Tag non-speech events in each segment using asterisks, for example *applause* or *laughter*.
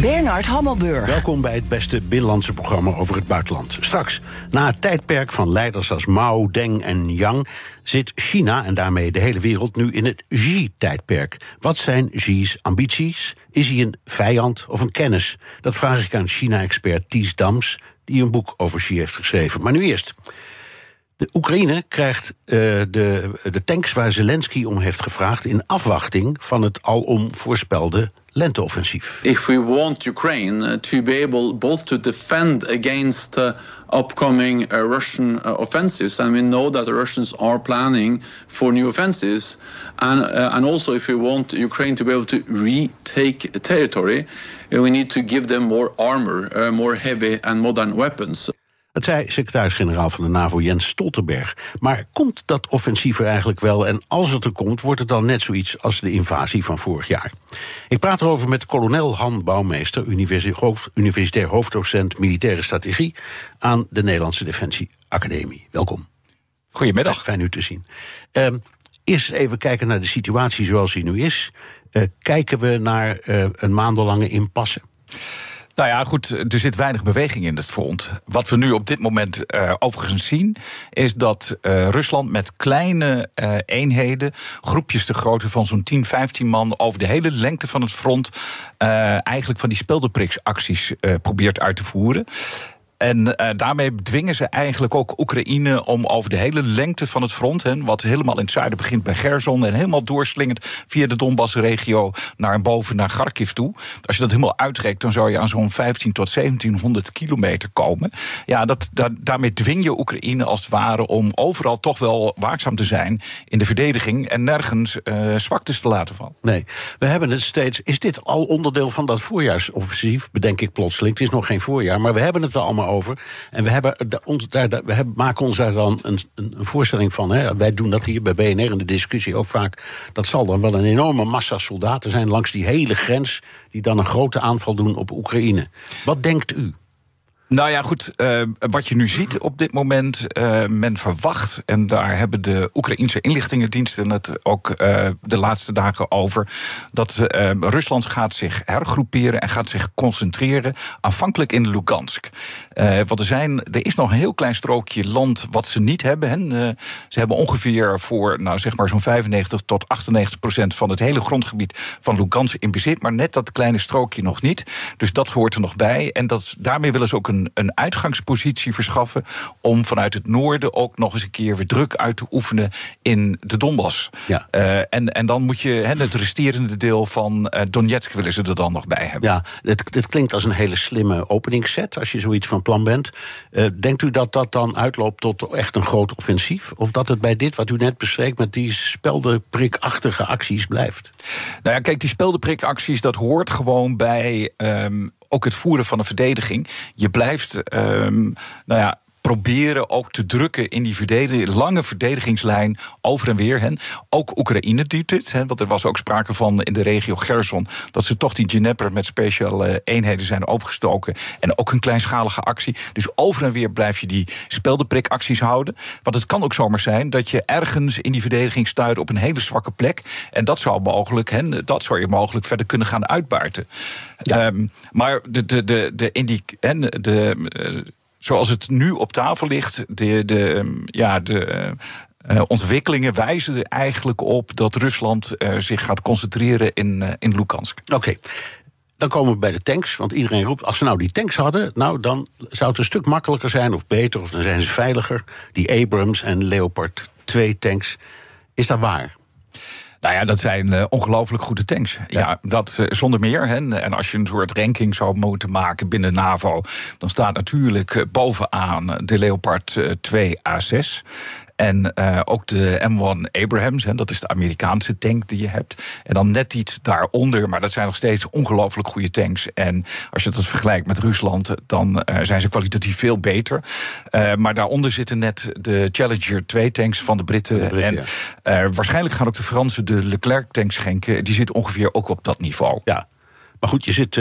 Bernard Hammelburg. Welkom bij het beste binnenlandse programma over het buitenland. Straks, na het tijdperk van leiders als Mao, Deng en Yang, zit China en daarmee de hele wereld nu in het Xi-tijdperk. Wat zijn Xi's ambities? Is hij een vijand of een kennis? Dat vraag ik aan China-expert Ties Dams, die een boek over Xi heeft geschreven. Maar nu eerst. De Oekraïne krijgt uh, de, de tanks waar Zelensky om heeft gevraagd in afwachting van het alom voorspelde lenteoffensief. If we want Ukraine uh, to be able both to defend against uh, upcoming uh, Russian offensives, and we know that the Russians are planning for new offensives, and and also if we want Ukraine to be able to retake territory, we need to give them more armor, more heavy and modern weapons. Dat zei secretaris-generaal van de NAVO Jens Stoltenberg. Maar komt dat offensief er eigenlijk wel? En als het er komt, wordt het dan net zoiets als de invasie van vorig jaar? Ik praat erover met kolonel Han Bouwmeester, universitair hoofddocent militaire strategie aan de Nederlandse Defensie Academie. Welkom. Goedemiddag. Fijn u te zien. Uh, eerst even kijken naar de situatie zoals die nu is. Uh, kijken we naar uh, een maandenlange impasse? Nou ja, goed, er zit weinig beweging in het front. Wat we nu op dit moment uh, overigens zien, is dat uh, Rusland met kleine uh, eenheden, groepjes te grootte van zo'n 10, 15 man, over de hele lengte van het front, eigenlijk van die speldenpriksacties probeert uit te voeren. En uh, daarmee dwingen ze eigenlijk ook Oekraïne om over de hele lengte van het front, wat helemaal in het zuiden begint bij Gerson en helemaal doorslingend via de Donbass-regio naar boven naar Kharkiv toe. Als je dat helemaal uitrekt, dan zou je aan zo'n 15 tot 1700 kilometer komen. Ja, dat, dat, daarmee dwing je Oekraïne als het ware om overal toch wel waakzaam te zijn in de verdediging en nergens uh, zwaktes te laten vallen. Nee, we hebben het steeds. Is dit al onderdeel van dat voorjaarsoffensief? Bedenk ik plotseling. Het is nog geen voorjaar, maar we hebben het er allemaal over. En we, hebben, daar, we hebben, maken ons daar dan een, een, een voorstelling van. Hè. Wij doen dat hier bij BNR in de discussie ook vaak. Dat zal dan wel een enorme massa soldaten zijn langs die hele grens. die dan een grote aanval doen op Oekraïne. Wat denkt u? Nou ja, goed. Uh, wat je nu ziet op dit moment, uh, men verwacht, en daar hebben de Oekraïnse inlichtingendiensten het ook uh, de laatste dagen over, dat Rusland gaat zich hergroeperen en gaat zich concentreren, aanvankelijk in Lugansk. want er, zijn, er is nog een heel klein strookje land wat ze niet hebben. Hè. ze hebben ongeveer voor, nou zeg maar, zo'n 95 tot 98 procent van het hele grondgebied van Lugansk in bezit, maar net dat kleine strookje nog niet. Dus dat hoort er nog bij. En dat, daarmee willen ze ook een een, uitgangspositie verschaffen. om vanuit het noorden ook nog eens een keer weer druk uit te oefenen in de Donbass. Ja. Uh, en, en dan moet je he, het resterende deel van uh, Donetsk willen ze er dan nog bij hebben. Ja, dit, dit klinkt als een hele slikme openingsset als je zoiets van plan bent. Uh, denkt u dat dat dan uitloopt tot echt een groot offensief? Of dat het bij dit wat u net bespreekt met die speldenprikachtige acties blijft? Nou ja, kijk, die speldenprikacties, dat hoort gewoon bij um, ook het voeren van een verdediging. Je blijft, um, nou ja, proberen ook te drukken in die verdediging, lange verdedigingslijn over en weer. Hen. Ook Oekraïne doet dit, hè, want er was ook sprake van in de regio Gerson dat ze toch die Dnieper met speciale eenheden zijn overgestoken. En ook een kleinschalige actie. Dus over en weer blijf je die speldenprikacties houden. Want het kan ook zomaar zijn dat je ergens in die verdediging stuit op een hele zwakke plek. En dat zou mogelijk, hè, dat zou je mogelijk verder kunnen gaan uitbuiten. Ja. Um, maar de, de, de, de, in die, en de, zoals het nu op tafel ligt, de, de, ehm, ja, de uh, ontwikkelingen wijzen er eigenlijk op dat Rusland uh, zich gaat concentreren in, in Lukansk. Oké. Dan komen we bij de tanks, want iedereen roept... als ze nou die tanks hadden, nou, dan zou het een stuk makkelijker zijn... of beter, of dan zijn ze veiliger. Die Abrams en Leopard 2 tanks. Is dat waar? Nou ja, dat zijn uh, ongelooflijk goede tanks. Ja, dat uh, zonder meer. Hè. En als je een soort ranking zou moeten maken binnen NAVO, dan staat natuurlijk uh, bovenaan de Leopard 2 A6. En uh, ook de M1 Abrams, hè, dat is de Amerikaanse tank die je hebt. En dan net iets daaronder, maar dat zijn nog steeds ongelooflijk goede tanks. En als je dat vergelijkt met Rusland, dan uh, zijn ze kwalitatief veel beter. Uh, maar daaronder zitten net de Challenger 2 tanks van de Britten. De Britten, en ja. waarschijnlijk gaan ook de Fransen de Leclerc tanks schenken. Die zitten ongeveer ook op dat niveau. Ja, maar goed, je zit.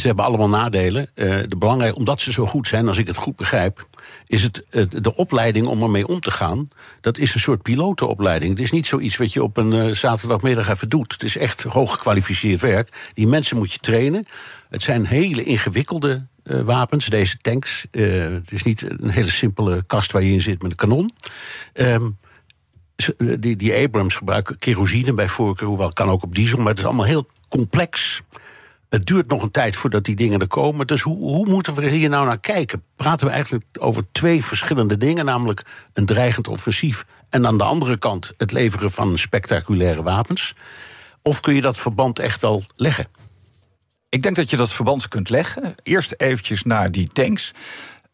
Ze hebben allemaal nadelen. Uh, de belangrijk, omdat ze zo goed zijn, als ik het goed begrijp, is het uh, de opleiding om ermee om te gaan. Dat is een soort pilotenopleiding. Het is niet zoiets wat je op een uh, zaterdagmiddag even doet. Het is echt hooggekwalificeerd werk. Die mensen moet je trainen. Het zijn hele ingewikkelde wapens, deze tanks. het is niet een hele simpele kast waar je in zit met een kanon. Um, die, die Abrams gebruiken kerosine bij voorkeur, hoewel kan ook op diesel, maar het is allemaal heel complex. Het duurt nog een tijd voordat die dingen er komen. Dus hoe, hoe moeten we hier nou naar kijken? Praten we eigenlijk over twee verschillende dingen, namelijk een dreigend offensief en aan de andere kant het leveren van spectaculaire wapens? Of kun je dat verband echt al leggen? Ik denk dat je dat verband kunt leggen. Eerst eventjes naar die tanks.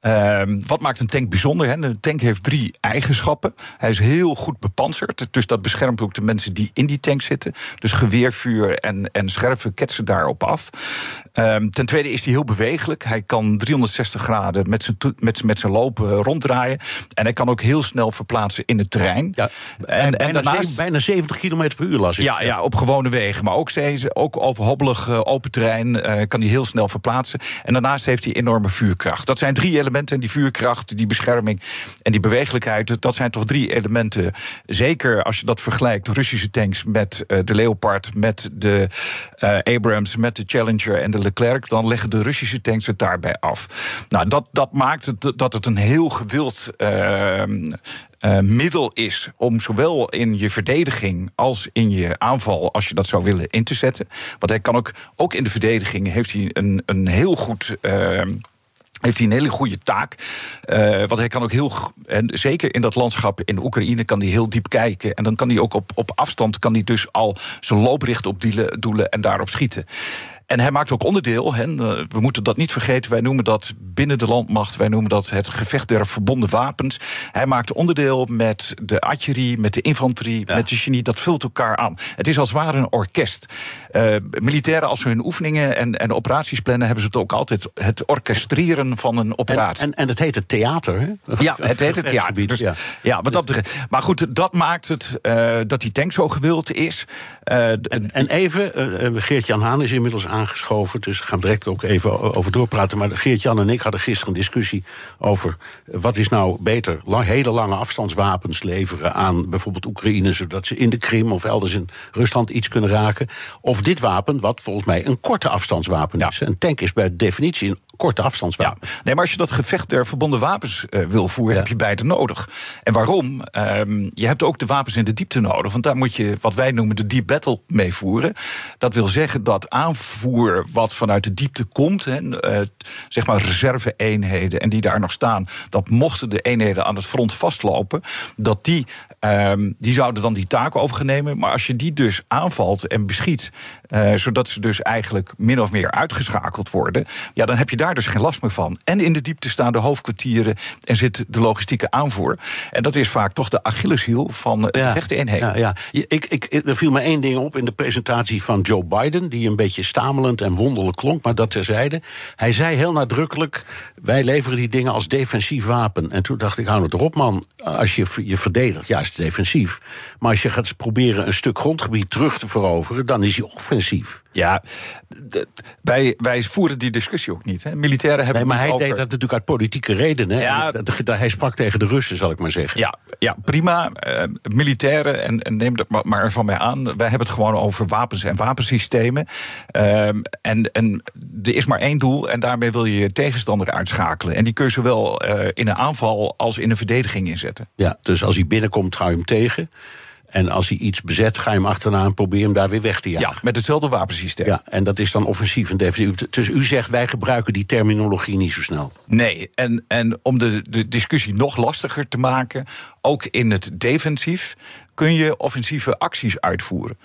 Uh, wat maakt een tank bijzonder? Hè? Een tank heeft drie eigenschappen. Hij is heel goed bepanserd, dus dat beschermt ook de mensen die in die tank zitten. Dus geweervuur en, en scherven ketsen daarop af. Um, ten tweede is hij heel bewegelijk. Hij kan 360 graden met zijn, met, met zijn lopen ronddraaien. En hij kan ook heel snel verplaatsen in het terrein. Ja, en, en, bijna, daarnaast, bijna 70 km per uur las ik. Ja, ja, op gewone wegen. Maar ook, steeds, ook over hobbelig uh, open terrein uh, kan hij heel snel verplaatsen. En daarnaast heeft hij enorme vuurkracht. Dat zijn drie elementen elementen. Die vuurkracht, die bescherming en die bewegelijkheid. Dat zijn toch drie elementen. Zeker als je dat vergelijkt, Russische tanks met uh, de Leopard, met de uh, Abrams, met de Challenger en de Leclerc. Dan leggen de Russische tanks het daarbij af. Nou, dat, dat maakt het, dat het een heel gewild. Uh, uh, middel is om zowel in je verdediging als in je aanval, als je dat zou willen, in te zetten. Want hij kan ook, ook in de verdediging heeft hij een, een heel goed. Uh, heeft hij een hele goede taak. Uh, want hij kan ook heel, en zeker in dat landschap in Oekraïne, kan hij heel diep kijken. En dan kan hij ook op, op afstand, kan hij dus al zijn loopricht op doelen, doelen en daarop schieten. En hij maakt ook onderdeel, hè, we moeten dat niet vergeten, wij noemen dat binnen de landmacht, wij noemen dat het gevecht der verbonden wapens. Hij maakt onderdeel met de artillerie, met de infanterie, ja. met de genie, dat vult elkaar aan. Het is als het ware een orkest. Uh, militairen, als ze hun oefeningen en, en operaties plannen, hebben ze het ook altijd het orchestreren van een operatie. En, en, en het heet het theater, hè? Ja, het heet het *laughs* theater. Dus, ja. ja, wat dat betreft. Maar goed, dat maakt het uh, dat die tank zo gewild is. Uh, en, en even, Geert-Jan Haan is inmiddels aan aangeschoven. Dus we gaan direct ook even over doorpraten. Maar Geert-Jan en ik hadden gisteren een discussie over... wat is nou beter, lang, hele lange afstandswapens leveren aan bijvoorbeeld Oekraïne... zodat ze in de Krim of elders in Rusland iets kunnen raken. Of dit wapen, wat volgens mij een korte afstandswapen is. Ja. Een tank is bij definitie een korte afstandswapen. Ja. Nee, maar als je dat gevecht der verbonden wapens uh, wil voeren, ja. heb je beide nodig. En waarom? Um, je hebt ook de wapens in de diepte nodig. Want daar moet je wat wij noemen de deep battle mee voeren. Dat wil zeggen dat aanvoer wat vanuit de diepte komt, hè, uh, zeg maar reserve-eenheden en die daar nog staan, dat mochten de eenheden aan het front vastlopen, dat die, um, die zouden dan die taak overnemen. Maar als je die dus aanvalt en beschiet, uh, zodat ze dus eigenlijk min of meer uitgeschakeld worden, ja, dan heb je daar dus geen last meer van. En in de diepte staan de hoofdkwartieren en zit de logistieke aanvoer. En dat is vaak toch de Achilleshiel van de ja, vechteenheden. Ja, ja. Ik, ik, er viel me één ding op in de presentatie van Joe Biden, die een beetje stamelend en wonderlijk klonk, maar dat terzijde. Hij zei heel nadrukkelijk: wij leveren die dingen als defensief wapen. En toen dacht ik, hou het erop, man. Als je je verdedigt, ja, is het defensief. Maar als je gaat proberen een stuk grondgebied terug te veroveren, dan is hij offensief. Ja, wij, wij voeren die discussie ook niet. Hè. Militairen hebben. Nee, maar hij over... deed dat natuurlijk uit politieke redenen. Ja, hij sprak tegen de Russen, zal ik maar zeggen. Ja, ja prima. Uh, militairen, en, en neem dat maar, van mij aan. Wij hebben het gewoon over wapens en wapensystemen. Uh, en, en er is maar één doel, en daarmee wil je je tegenstander uitschakelen. En die kun je zowel uh, in een aanval als in een verdediging inzetten. Ja, dus als hij binnenkomt, ga je hem tegen. En als hij iets bezet, ga je hem achterna en probeer hem daar weer weg te jagen. Ja, met hetzelfde wapensysteem. Ja, en dat is dan offensief en defensief. Dus u zegt, wij gebruiken die terminologie niet zo snel. Nee, en, en om de, de discussie nog lastiger te maken... ook in het defensief kun je offensieve acties uitvoeren.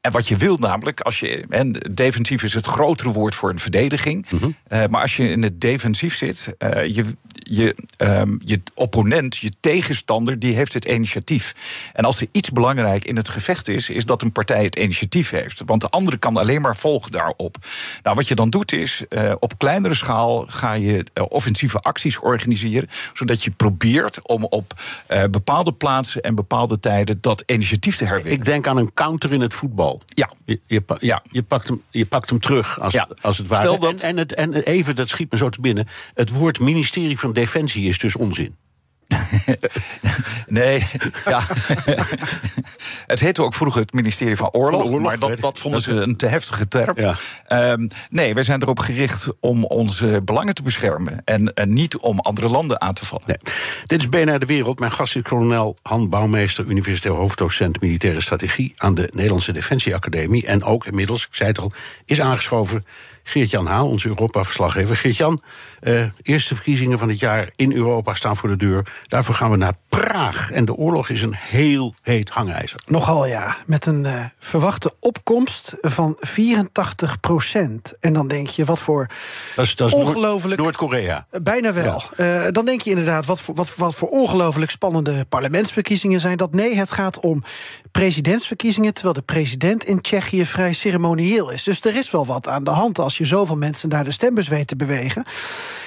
En wat je wilt namelijk, als je. En defensief is het grotere woord voor een verdediging. Mm -hmm. uh, maar als je in het defensief zit, uh, je, je, ehm, je opponent, je tegenstander, die heeft het initiatief. En als er iets belangrijk in het gevecht is, is dat een partij het initiatief heeft. Want de andere kan alleen maar volgen daarop. Nou, wat je dan doet is, uh, op kleinere schaal ga je offensieve acties organiseren, zodat je probeert om op uh, bepaalde plaatsen en bepaalde tijden dat initiatief te herwinnen. Ik denk aan een counter in het voetbal. Ja. Je, je, ja. je, pakt, hem, je pakt hem terug als, ja. als het ware. Stel dat... en, en, het, en even, dat schiet me zo te binnen. Het woord ministerie van Defensie is dus onzin. *laughs* nee, *laughs* ja. *laughs* het heette ook vroeger het ministerie van Oorlog, van oorlog maar dat, dat vonden ze een te heftige term. Ja. Um, nee, wij zijn erop gericht om onze belangen te beschermen en, en, niet om andere landen aan te vallen. Nee. Dit is BNR De Wereld. Mijn gast is kolonel Han Bouwmeester, universitair hoofddocent militaire strategie aan de Nederlandse Defensieacademie. En ook inmiddels, ik zei het al, is aangeschoven Geert-Jan Haan, onze Europa-verslaggever. Geert-Jan, uh, eerste verkiezingen van het jaar in Europa staan voor de deur. Daarvoor gaan we naar Praag. En de oorlog is een heel heet hangijzer. Nogal ja, met een uh, verwachte opkomst van 84 procent. En dan denk je, wat voor dat is, dat is ongelooflijk... Noord-Korea. Bijna wel. Ja. Uh, dan denk je inderdaad, wat voor, wat, wat voor ongelooflijk spannende parlementsverkiezingen zijn dat. Nee, het gaat om presidentsverkiezingen... terwijl de president in Tsjechië vrij ceremonieel is. Dus er is wel wat aan de hand als je zoveel mensen naar de stembus weet te bewegen.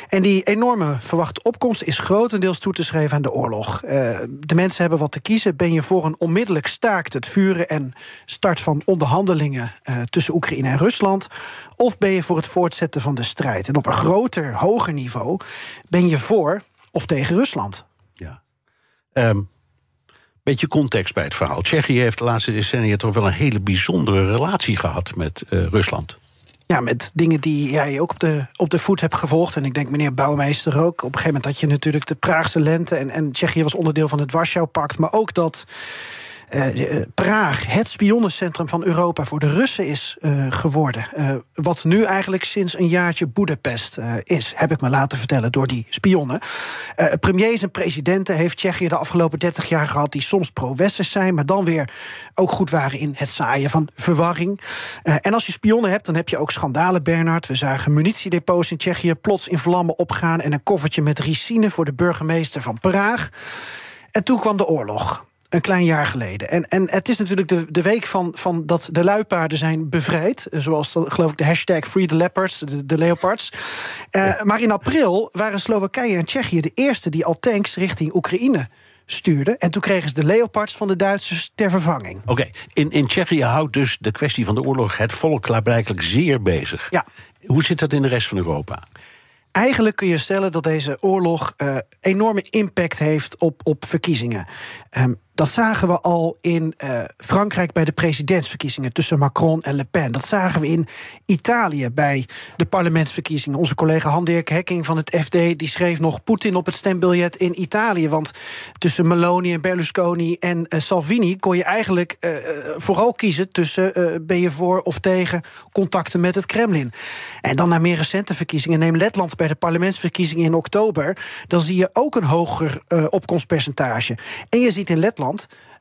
En die enorme verwachte opkomst is grotendeels toe te schrijven aan de oorlog. Uh, de mensen hebben wat te kiezen. Ben je voor een onmiddellijk staakt het vuren en start van onderhandelingen uh, tussen Oekraïne en Rusland? Of ben je voor het voortzetten van de strijd? En op een groter, hoger niveau ben je voor of tegen Rusland? Ja. Um, beetje context bij het verhaal. Tsjechië heeft de laatste decennia toch wel een hele bijzondere relatie gehad met uh, Rusland. Ja, met dingen die jij ook op de, op de voet hebt gevolgd. En ik denk meneer Bouwmeester ook. Op een gegeven moment had je natuurlijk de Praagse lente. En, en Tsjechië was onderdeel van het Warschau-pact. Maar ook dat uh, Praag het spionnencentrum van Europa voor de Russen is uh, geworden. Wat nu eigenlijk sinds een jaartje Boedapest is, heb ik me laten vertellen door die spionnen. premiers en presidenten heeft Tsjechië de afgelopen 30 jaar gehad die soms pro-westers zijn, maar dan weer ook goed waren in het zaaien van verwarring. en als je spionnen hebt, dan heb je ook schandalen, Bernard. We zagen munitiedepots in Tsjechië plots in vlammen opgaan en een koffertje met ricine voor de burgemeester van Praag. En toen kwam de oorlog. Een klein jaar geleden. En, en het is natuurlijk de, de week van, van dat de luipaarden zijn bevrijd. Zoals geloof ik de hashtag Free the Leopards, de, de leopards. Uh, maar in april waren Slowakije en Tsjechië de eerste die al tanks richting Oekraïne stuurden. En toen kregen ze de leopards van de Duitsers ter vervanging. Oké, okay. in, in Tsjechië houdt dus de kwestie van de oorlog het volk klaarblijkelijk zeer bezig. Ja. Hoe zit dat in de rest van Europa? Eigenlijk kun je stellen dat deze oorlog uh, enorme impact heeft op, op verkiezingen. Um, dat zagen we al in uh, Frankrijk bij de presidentsverkiezingen tussen Macron en Le Pen. Dat zagen we in Italië bij de parlementsverkiezingen. Onze collega Han-Dirk Hekking van het FD die schreef nog Poetin op het stembiljet in Italië. Want tussen Meloni en Berlusconi en uh, Salvini kon je eigenlijk uh, vooral kiezen tussen ben je voor of tegen contacten met het Kremlin. En dan naar meer recente verkiezingen. Neem Letland bij de parlementsverkiezingen in oktober. Dan zie je ook een hoger opkomstpercentage. En je ziet in Letland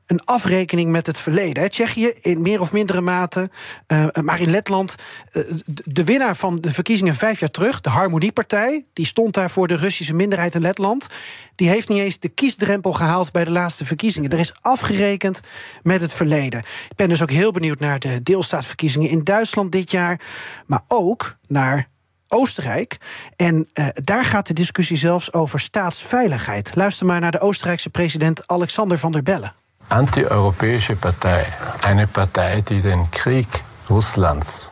een afrekening met het verleden. Tsjechië in meer of mindere mate, uh, maar in Letland... Uh, de winnaar van de verkiezingen vijf jaar terug, de Harmoniepartij... die stond daar voor de Russische minderheid in Letland... die heeft niet eens de kiesdrempel gehaald bij de laatste verkiezingen. Er is afgerekend met het verleden. Ik ben dus ook heel benieuwd naar de deelstaatverkiezingen in Duitsland dit jaar... maar ook naar Oostenrijk. En uh, daar gaat de discussie zelfs over staatsveiligheid. Luister maar naar de Oostenrijkse president Alexander van der Bellen. Anti-Europäische Partei, eine Partei die den Krieg Russlands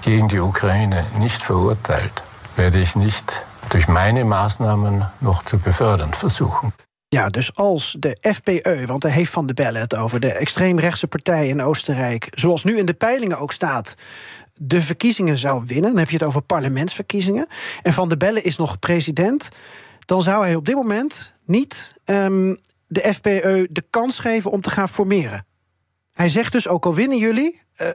gegen die Ukraine nicht verurteilt, werde ich nicht durch meine Maßnahmen noch zu befördern versuchen. Ja, dus als de FPE, want daar heeft Van der Bellen het over, de extreemrechtse partij in Oostenrijk, zoals nu in de peilingen ook staat, de verkiezingen zou winnen, dan heb je het over parlementsverkiezingen, en Van der Bellen is nog president, dan zou hij op dit moment niet um, de FPE de kans geven om te gaan formeren. Hij zegt dus, ook al winnen jullie... Uh,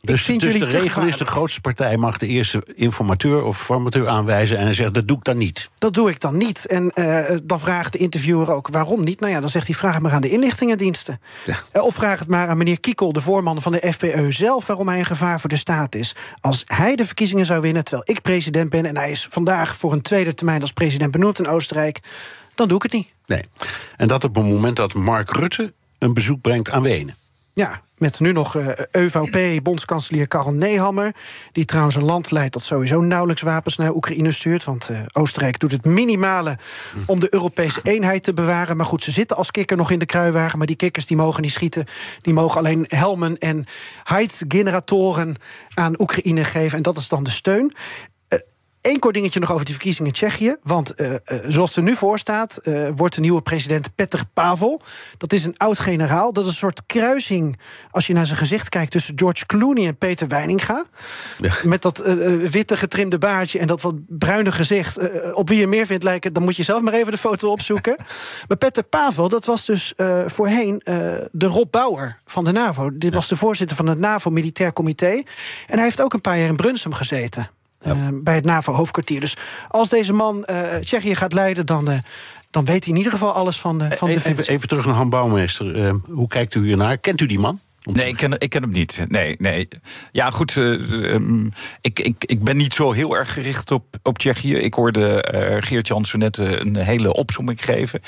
dus, dus de regel is, de grootste partij mag de eerste informateur of formateur aanwijzen... en hij zegt, dat doe ik dan niet. Dat doe ik dan niet. En uh, dan vraagt de interviewer ook, waarom niet? Nou ja, dan zegt hij, vraag het maar aan de inlichtingendiensten. Ja. Of vraag het maar aan meneer Kiekel, de voorman van de FPE zelf... waarom hij een gevaar voor de staat is. Als hij de verkiezingen zou winnen, terwijl ik president ben... en hij is vandaag voor een tweede termijn als president benoemd in Oostenrijk... dan doe ik het niet. Nee. En dat op het moment dat Mark Rutte een bezoek brengt aan Wenen. Ja, met nu nog uh, eh, EVP-bondskanselier Karel Nehammer... die trouwens een land leidt dat sowieso nauwelijks wapens naar Oekraïne stuurt... want uh, Oostenrijk doet het minimale om de Europese eenheid te bewaren. Maar goed, ze zitten als kikker nog in de kruiwagen... maar die kikkers die mogen niet schieten. Die mogen alleen helmen en generatoren aan Oekraïne geven. En dat is dan de steun. Eén kort dingetje nog over die verkiezingen in Tsjechië. Want uh, zoals het er nu voor staat, uh, wordt de nieuwe president Petr Pavel. Dat is een oud-generaal. Dat is een soort kruising, als je naar zijn gezicht kijkt... tussen George Clooney en Peter Weininga. Ja. Met dat witte getrimde baardje en dat wat bruine gezicht. op wie je meer vindt lijken, dan moet je zelf maar even de foto opzoeken. *laughs* maar Petr Pavel, dat was dus voorheen de Rob Bauer van de NAVO. Dit was de voorzitter van het NAVO-militair comité. En hij heeft ook een paar jaar in Brunsum gezeten. Eh, bij het NAVO-hoofdkwartier. Dus als deze man uh, Tsjechië gaat leiden, dan, uh, dan weet hij in ieder geval alles van de, van even, defensie. Even terug naar Han Bouwmeester. hoe kijkt u hiernaar? Kent u die man? Nee, ik ken, ik ken hem niet. Nee, nee. Ja, goed. Uh, ik, ik, ik ben niet zo heel erg gericht op, op Tsjechië. Ik hoorde uh, Geert Jansen net een hele opzomming geven.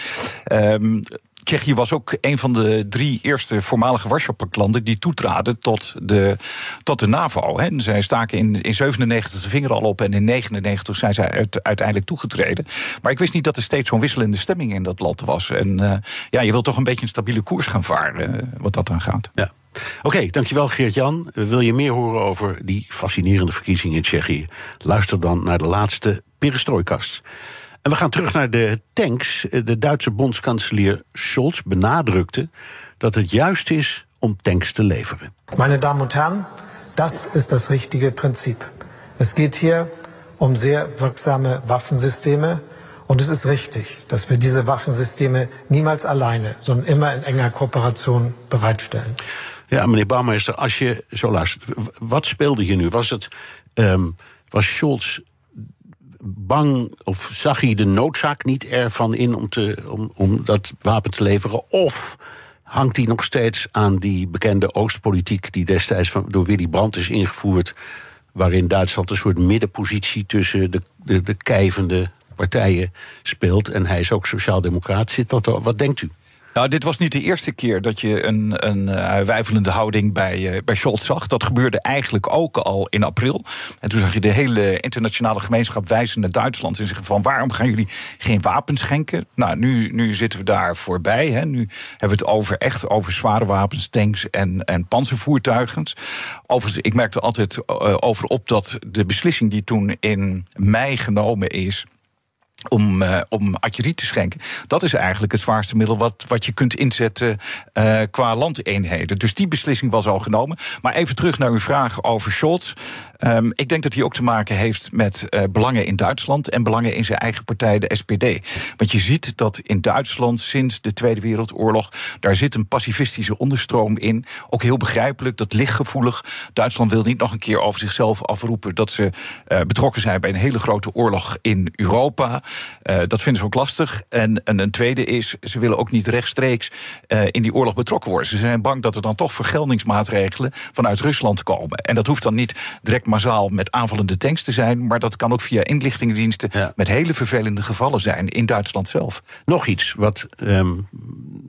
Um, Tsjechië was ook een van de drie eerste voormalige Warschau-landen die toetraden tot de, tot de NAVO. Hè. Zij staken in, in 97 de vinger al op en in 99 zijn zij uiteindelijk toegetreden. Maar ik wist niet dat er steeds zo'n wisselende stemming in dat land was. En uh, ja, je wilt toch een beetje een stabiele koers gaan varen, uh, wat dat dan gaat. Ja. Oké, dankjewel Geert-Jan. Wil je meer horen over die fascinerende verkiezingen in Tsjechië? Luister dan naar de laatste Perestrooikast. En we gaan terug naar de tanks. De Duitse bondskanselier Scholz benadrukte dat het juist is om tanks te leveren. Meine Damen und Herren, das ist das richtige Prinzip. Es geht hier um sehr wirksame Waffensysteme. Und es ist richtig, dass wir diese Waffensysteme niemals alleine, sondern immer in enger Kooperation bereitstellen. Ja, meneer Bouwmeester, als je zo luistert, wat speelde hier nu? Was het, um, was Scholz bang of zag hij de noodzaak niet ervan in om, te, om, om dat wapen te leveren? Of hangt hij nog steeds aan die bekende Oostpolitiek die destijds door Willy Brandt is ingevoerd? Waarin Duitsland een soort middenpositie tussen de, de, de kijvende partijen speelt. En hij is ook sociaaldemocraat. Zit dat Wat denkt u? Nou, dit was niet de eerste keer dat je een, een uh, wijfelende houding bij, uh, bij Scholz zag. Dat gebeurde eigenlijk ook al in april. En toen zag je de hele internationale gemeenschap wijzen naar Duitsland en zeggen van waarom gaan jullie geen wapens schenken? Nou, nu, nu zitten we daar voorbij. Hè. Nu hebben we het over echt over zware wapens, tanks en, en panzervoertuigen. Overigens, ik merkte altijd uh, over op dat de beslissing die toen in mei genomen is om, uh, om te schenken. Dat is eigenlijk het zwaarste middel wat, wat je kunt inzetten uh, qua landeenheden. Dus die beslissing was al genomen. Maar even terug naar uw vraag over Scholz. Um, ik denk dat hij ook te maken heeft met uh, belangen in Duitsland en belangen in zijn eigen partij, de SPD. Want je ziet dat in Duitsland sinds de Tweede Wereldoorlog, daar zit een pacifistische onderstroom in. Ook heel begrijpelijk, dat ligt gevoelig. Duitsland wil niet nog een keer over zichzelf afroepen dat ze betrokken zijn bij een hele grote oorlog in Europa. Uh, dat vinden ze ook lastig. En, en een tweede is, ze willen ook niet rechtstreeks in die oorlog betrokken worden. Ze zijn bang dat er dan toch vergeldingsmaatregelen vanuit Rusland komen. En dat hoeft dan niet direct massaal met aanvallende tanks te zijn. Maar dat kan ook via inlichtingendiensten ja. met hele vervelende gevallen zijn in Duitsland zelf. Nog iets wat, um,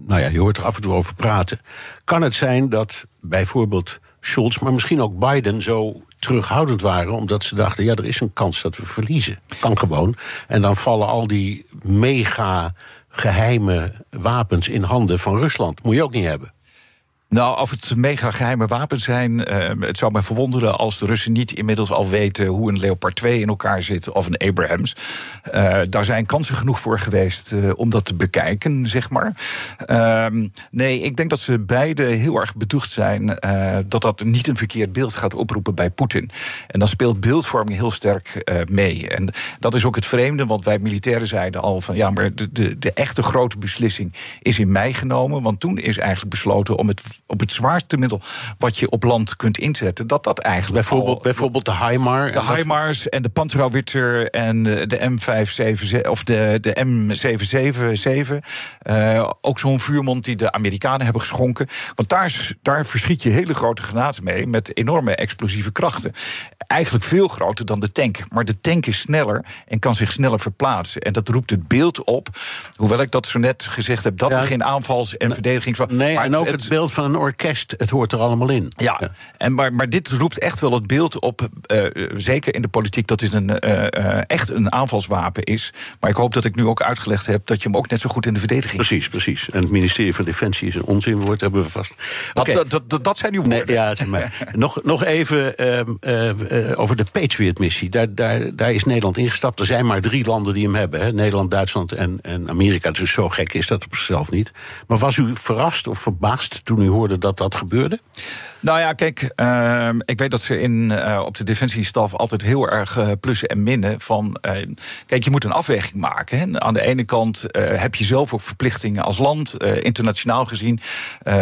nou ja, je hoort er af en toe over praten. Kan het zijn dat bijvoorbeeld Scholz, maar misschien ook Biden zo terughoudend waren, omdat ze dachten: ja, er is een kans dat we verliezen. Kan gewoon. En dan vallen al die mega geheime wapens in handen van Rusland. Moet je ook niet hebben. Nou, of het mega geheime wapens zijn, uh, het zou mij verwonderen als de Russen niet inmiddels al weten hoe een Leopard 2 in elkaar zit of een Abrams. Uh, daar zijn kansen genoeg voor geweest uh, om dat te bekijken, zeg maar. Ehm, nee, ik denk dat ze beide heel erg bedoegd zijn dat dat niet een verkeerd beeld gaat oproepen bij Poetin. En dan speelt beeldvorming heel sterk mee. En dat is ook het vreemde, want wij militairen zeiden al van ja, maar de, de, de echte grote beslissing is in mei genomen, want toen is eigenlijk besloten om het op het zwaarste middel wat je op land kunt inzetten, dat dat eigenlijk. Bijvoorbeeld, bijvoorbeeld de HIMAR. De HIMARS en de Panzerhaubitzer en de M577 of de, de M777. Uh, ook zo'n vuurmond die de Amerikanen hebben geschonken. Want daar, daar verschiet je hele grote granaten mee met enorme explosieve krachten eigenlijk veel groter dan de tank. Maar de tank is sneller en kan zich sneller verplaatsen. En dat roept het beeld op, hoewel ik dat zo net gezegd heb, dat er geen aanvals- en verdedigings. Nee, maar en ook het, beeld van een orkest, het hoort er allemaal in. Ja, En maar, maar dit roept echt wel het beeld op, uh, zeker in de politiek, dat dit een, uh, echt een aanvalswapen is. Maar ik hoop dat ik nu ook uitgelegd heb dat je hem ook net zo goed in de verdediging. Precies, precies. En het ministerie van Defensie is een onzinwoord, hebben we vast. Okay. Dat, dat, dat, dat, zijn uw woorden. Nee, ja, het is *laughs* maar. nog, nog even. Uh, uh, over de Patriot-missie. Daar, daar, daar is Nederland ingestapt. Er zijn maar drie landen die hem hebben: hè? Nederland, Duitsland en, en Amerika. Dus zo gek is dat op zichzelf niet. Maar was u verrast of verbaasd toen u hoorde dat dat gebeurde? Nou ja, kijk, uh, ik weet dat ze in, uh, op de defensiestaf altijd heel erg uh, plussen en minnen. Van, uh, kijk, je moet een afweging maken. Hè. Aan de ene kant heb je zelf ook verplichtingen als land, internationaal gezien,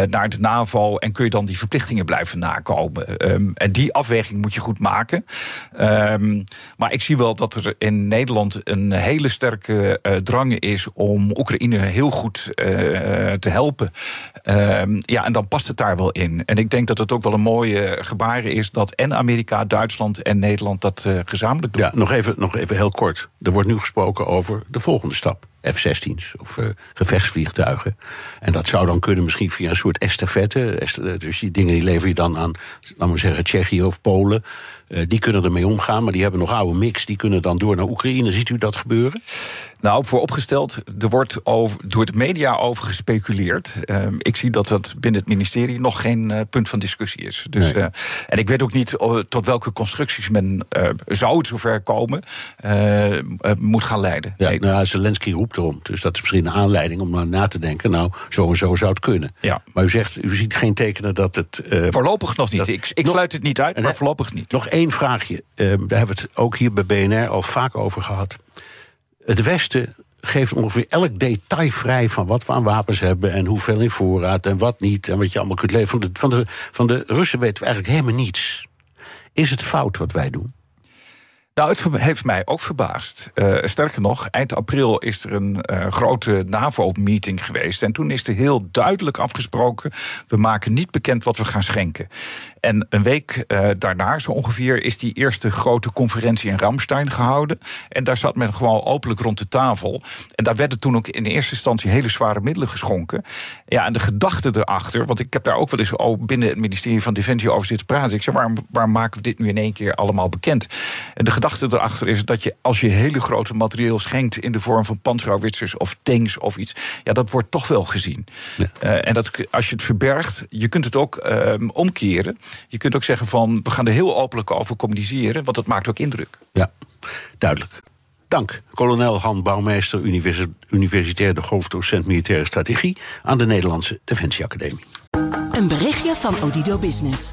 naar de NAVO. En kun je dan die verplichtingen blijven nakomen. Um, en die afweging moet je goed maken. Um, maar ik zie wel dat er in Nederland een hele sterke drang is om Oekraïne heel goed te helpen. Ja, en dan past het daar wel in. En ik denk dat het ook wel een mooie gebaar is dat en Amerika, Duitsland en Nederland dat uh, gezamenlijk doen. Ja, nog even, nog even heel kort. Er wordt nu gesproken over de volgende stap. F-16's of uh, gevechtsvliegtuigen. En dat zou dan kunnen misschien via een soort estafette. Dus die dingen die lever je dan aan, laten we zeggen, Tsjechië of Polen. Uh, die kunnen ermee omgaan, maar die hebben nog oude mix. Die kunnen dan door naar Oekraïne. Ziet u dat gebeuren? Nou, vooropgesteld, er wordt over, door de media over gespeculeerd. Uh, ik zie dat dat binnen het ministerie nog geen uh, punt van discussie is. Dus, nee. uh, en ik weet ook niet tot welke constructies men zou het zover komen moet gaan leiden. Ja, nee. nou, Zelensky roept erom. Dus dat is misschien een aanleiding om maar na te denken. Nou, zo en zo zou het kunnen. Ja. Maar u zegt, u ziet geen tekenen dat het. voorlopig nog niet. Dat, ik ik nog, sluit het niet uit, maar voorlopig niet. Nog één vraagje. daar hebben we het ook hier bij BNR al vaak over gehad. Het Westen geeft ongeveer elk detail vrij van wat we aan wapens hebben en hoeveel in voorraad en wat niet en wat je allemaal kunt leveren. Van de, van de, van de Russen weten we eigenlijk helemaal niets. Is het fout wat wij doen? Nou, het heeft mij ook verbaasd. Uh, sterker nog, eind april is er een uh, grote NAVO-meeting geweest. En toen is er heel duidelijk afgesproken: we maken niet bekend wat we gaan schenken. En een week uh, daarna, zo ongeveer, is die eerste grote conferentie in Ramstein gehouden. En daar zat men gewoon openlijk rond de tafel. En daar werden toen ook in eerste instantie hele zware middelen geschonken. Ja, en de gedachte erachter, want ik heb daar ook wel eens binnen het ministerie van Defensie over zitten praten. Ik zeg, waarom maken we dit nu in één keer allemaal bekend? En de gedachte erachter is dat je, als je hele grote materieel schenkt in de vorm van panzerhauwitsers of tanks of iets, ja, dat wordt toch wel gezien. Ja. Uh, en dat, als je het verbergt, je kunt het ook uh, omkeren. Je kunt ook zeggen van we gaan er heel openlijk over communiceren, want dat maakt ook indruk. Ja, duidelijk. Dank, kolonel Han Bouwmeester, universitair de hoofddocent militaire strategie aan de Nederlandse Defensieacademie. Een berichtje van Odido Business.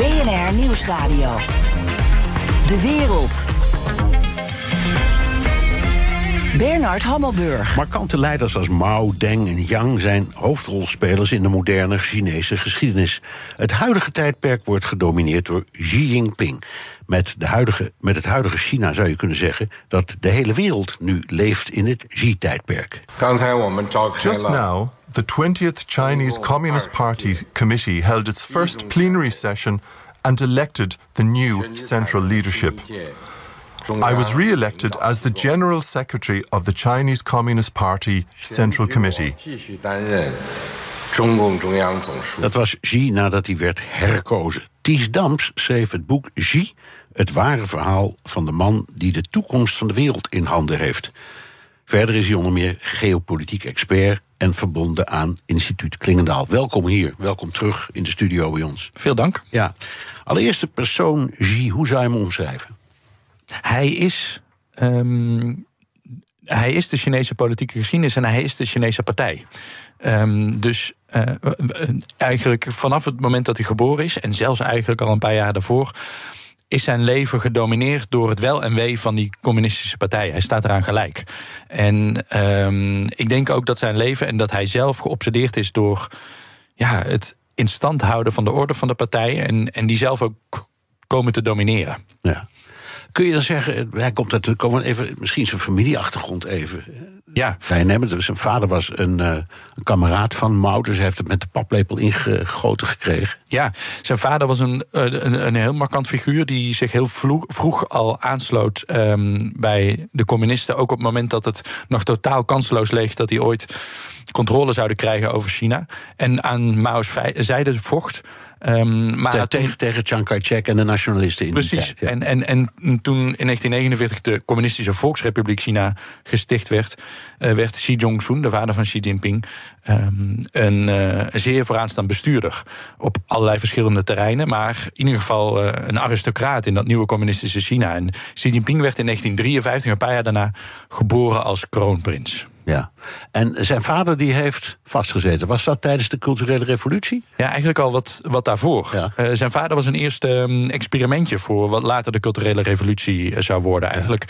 BNR Nieuwsradio. De wereld. Bernard Hammelburg. Markante leiders als Mao, Deng en Yang zijn hoofdrolspelers in de moderne Chinese geschiedenis. Het huidige tijdperk wordt gedomineerd door Xi Jinping. Met, de huidige, met het huidige China zou je kunnen zeggen dat de hele wereld nu leeft in het Xi-tijdperk. Just now, the 20th Chinese Communist Party Committee held its first plenary session and elected the new central leadership. I was re elected as the General Secretary of the Chinese Communist Party Central Committee. Dat was Xi nadat hij werd herkozen. Ties Dams schreef het boek Xi, het ware verhaal van de man die de toekomst van de wereld in handen heeft. Verder is hij onder meer geopolitiek expert en verbonden aan instituut Klingendaal. Welkom hier, welkom terug in de studio bij ons. Veel dank. Ja, allereerste persoon Xi, hoe zou je hem omschrijven? Hij is, ehm, hij is de Chinese politieke geschiedenis en hij is de Chinese partij. Ehm, dus uh, eigenlijk vanaf het moment dat hij geboren is, en zelfs eigenlijk al een paar jaar daarvoor, is zijn leven gedomineerd door het wel en wee van die communistische partij. Hij staat eraan gelijk. En um, ik denk ook dat zijn leven en dat hij zelf geobsedeerd is door ja, het in stand houden van de orde van de partij en, en die zelf ook komen te domineren. Ja. Kun je dan zeggen, hij komt natuurlijk komen even, misschien zijn familieachtergrond even. Ja. nemen. Dus zijn vader was een, uh, een kameraad van Mao, dus hij heeft het met de paplepel ingegoten gekregen. Ja, zijn vader was een, een, een heel markant figuur die zich heel vroeg, vroeg al aansloot um, bij de communisten. Ook op het moment dat het nog totaal kansloos leek dat hij ooit controle zouden krijgen over China. En aan Mao's zijde vocht. Um, maar tegen, tegen Chiang Kai-shek en de nationalisten in Precies. En, en, en toen in 1949 de Communistische Volksrepubliek China gesticht werd, uh, werd Xi Jong-un, de vader van Xi Jinping, um, een uh, zeer vooraanstaand bestuurder op allerlei verschillende terreinen, maar in ieder geval uh, een aristocraat in dat nieuwe communistische China. En Xi Jinping werd in 1953, een paar jaar daarna, geboren als kroonprins. Ja. En zijn vader die heeft vastgezeten. Was dat tijdens de culturele revolutie? Ja, eigenlijk al wat, wat daarvoor. Ja. Uh, zijn vader was een eerste um, experimentje voor wat later de culturele revolutie uh, zou worden. Eigenlijk.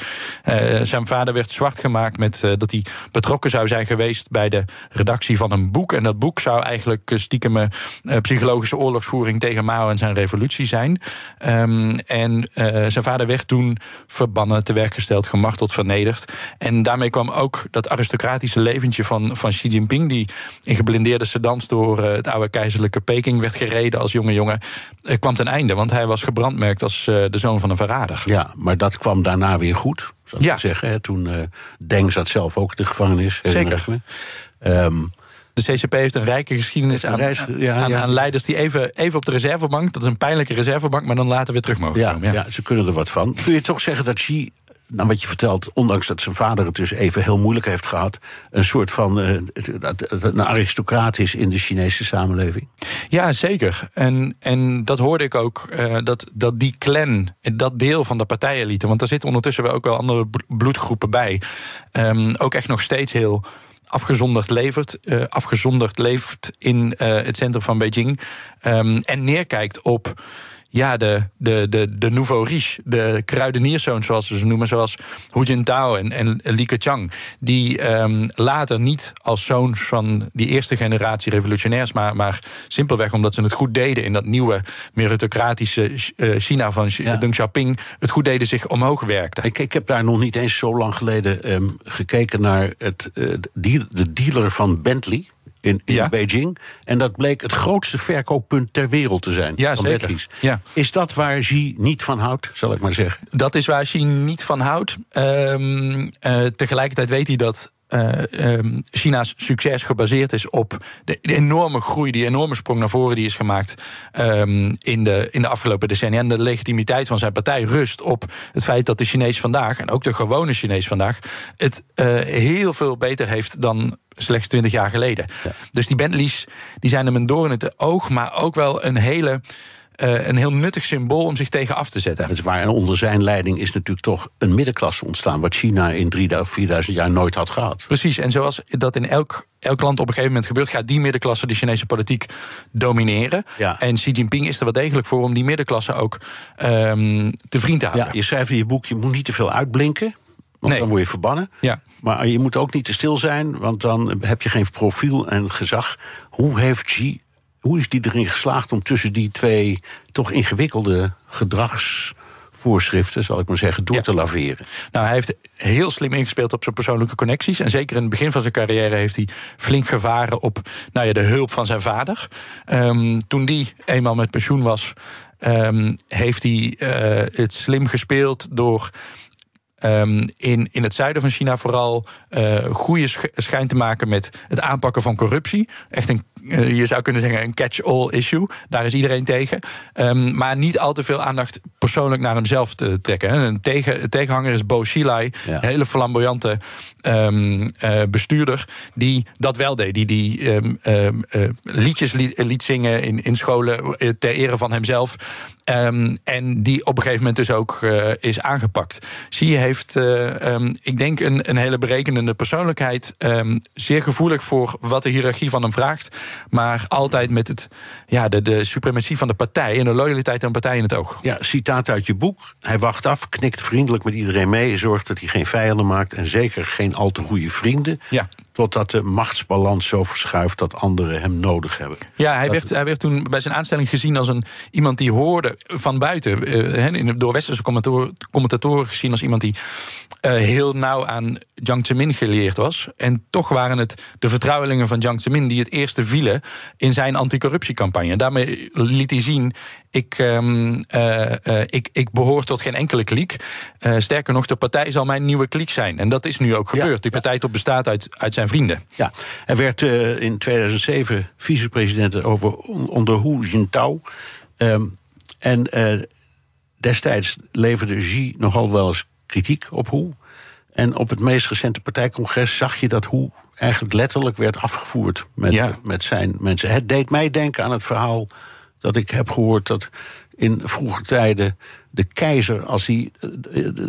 Uh, zijn vader werd zwart gemaakt met dat hij betrokken zou zijn geweest bij de redactie van een boek. En dat boek zou eigenlijk stiekem psychologische oorlogsvoering tegen Mao en zijn revolutie zijn. Um, en zijn vader werd toen verbannen, te werk gesteld, gemarteld, vernederd. En daarmee kwam ook dat leventje van, van Xi Jinping, die in geblindeerde sedans door uh, het oude keizerlijke Peking werd gereden als jonge jongen, uh, kwam ten einde. Want hij was gebrandmerkt als uh, de zoon van een verrader. Ja, maar dat kwam daarna weer goed, zou ik Ja. zeggen. Hè? Toen Deng zat zelf ook in de gevangenis. Zeker. ik. Ehm, De CCP heeft een rijke geschiedenis aan, reis- ja, aan, ja. aan leiders die even, even op de reservebank, dat is een pijnlijke reservebank, maar dan later weer terug mogen ja, komen. ja. ze kunnen er wat van. Kun je toch zeggen dat Xi, nou wat je vertelt, ondanks dat zijn vader het dus even heel moeilijk heeft gehad, een soort van dat een aristocraat is in de Chinese samenleving? Ja, zeker. En, en dat hoorde ik ook, eh, dat, dat die clan, dat deel van de partijelite... want daar zitten ondertussen wel ook wel andere bl- bloedgroepen bij... ehm, ook echt nog steeds heel afgezonderd levert, eh, afgezonderd leeft in het centrum van Beijing... ehm, en neerkijkt op ja, de, de, de, de nouveau riche, de kruidenierszoons zoals ze ze noemen... zoals Hu Jintao en, en Li Keqiang... die ehm, later niet als zoons van die eerste generatie revolutionairs... Maar, maar simpelweg omdat ze het goed deden... in dat nieuwe meritocratische eh, China van Ja. Deng Xiaoping... het goed deden zich omhoog werkte. Ik, ik heb daar nog niet eens zo lang geleden ehm, gekeken naar het, eh, de dealer van Bentley. In, in Ja. Beijing. En dat bleek het grootste verkooppunt ter wereld te zijn. Ja, van zeker. Ja. Is dat waar Xi niet van houdt, zal ik maar zeggen? Dat is waar Xi niet van houdt. Ehm, eh, tegelijkertijd weet hij dat. eh, ehm, China's succes gebaseerd is op de, de enorme groei, die enorme sprong naar voren die is gemaakt ehm, in, de, in de afgelopen decennia. En de legitimiteit van zijn partij rust op het feit dat de Chinees vandaag, en ook de gewone Chinees vandaag, het eh, heel veel beter heeft dan slechts 20 jaar geleden. Dus die Bentleys die zijn hem een doorn in het oog, maar ook wel een hele. eh, een heel nuttig symbool om zich tegen af te zetten. Dat is waar. En onder zijn leiding is natuurlijk toch een middenklasse ontstaan. wat China in 3000, 4000 jaar nooit had gehad. Precies, en zoals dat in elk, elk land op een gegeven moment gebeurt, gaat die middenklasse de Chinese politiek domineren. Ja. En Xi Jinping is er wel degelijk voor om die middenklasse ook ehm, te vriend te houden. Ja, je schrijft in je boek: je moet niet te veel uitblinken. Want Nee. dan word je verbannen. Ja. Maar je moet ook niet te stil zijn, want dan heb je geen profiel en gezag. Hoe heeft Xi, hoe is die erin geslaagd om tussen die twee toch ingewikkelde gedragsvoorschriften, zal ik maar zeggen, door Ja. te laveren? Nou, hij heeft heel slim ingespeeld op zijn persoonlijke connecties. En zeker in het begin van zijn carrière heeft hij flink gevaren op nou ja, de hulp van zijn vader. Ehm, toen die eenmaal met pensioen was, ehm, heeft hij eh, het slim gespeeld door ehm, in, in het zuiden van China vooral uh, goede schijn te maken met het aanpakken van corruptie. Echt een, je zou kunnen zeggen, een catch-all issue. Daar is iedereen tegen. Um, maar niet al te veel aandacht persoonlijk naar hemzelf te trekken. Een tegen, tegenhanger is Bo Xilai, ja. een hele flamboyante um, uh, bestuurder, die dat wel deed. Die, die liedjes liet, liet, zingen in, in scholen ter ere van hemzelf. En die op een gegeven moment dus ook uh, is aangepakt. Xi heeft, ik denk, een, een hele berekenende persoonlijkheid. Zeer gevoelig voor wat de hiërarchie van hem vraagt. Maar altijd met het, ja, de, de suprematie van de partij en de loyaliteit aan de partij in het oog. Ja, citaat uit je boek. Hij wacht af, knikt vriendelijk met iedereen mee. Zorgt dat hij geen vijanden maakt en zeker geen al te goede vrienden. Ja. Totdat de machtsbalans zo verschuift dat anderen hem nodig hebben. Ja, hij, werd, hij werd toen bij zijn aanstelling gezien als een, iemand die hoorde van buiten. Uh, door westerse commentatoren, commentatoren gezien als iemand die uh, heel nauw aan Jiang Zemin geleerd was. En toch waren het de vertrouwelingen van Jiang Zemin die het eerste vielen in zijn anticorruptiecampagne. Daarmee liet hij zien: ik, um, uh, uh, ik, ik behoor tot geen enkele kliek. Uh, sterker nog, de partij zal mijn nieuwe kliek zijn. En dat is nu ook gebeurd. Ja, Die partij ja. bestaat uit, uit zijn vrienden. Ja, hij werd in 2007 vicepresident over, onder Hu Jintao. Um, en destijds leverde Xi nogal wel eens kritiek op Hu. En op het meest recente partijcongres zag je dat Hu eigenlijk letterlijk werd afgevoerd met, ja. met zijn mensen. Het deed mij denken aan het verhaal dat ik heb gehoord dat in vroege tijden de keizer, als hij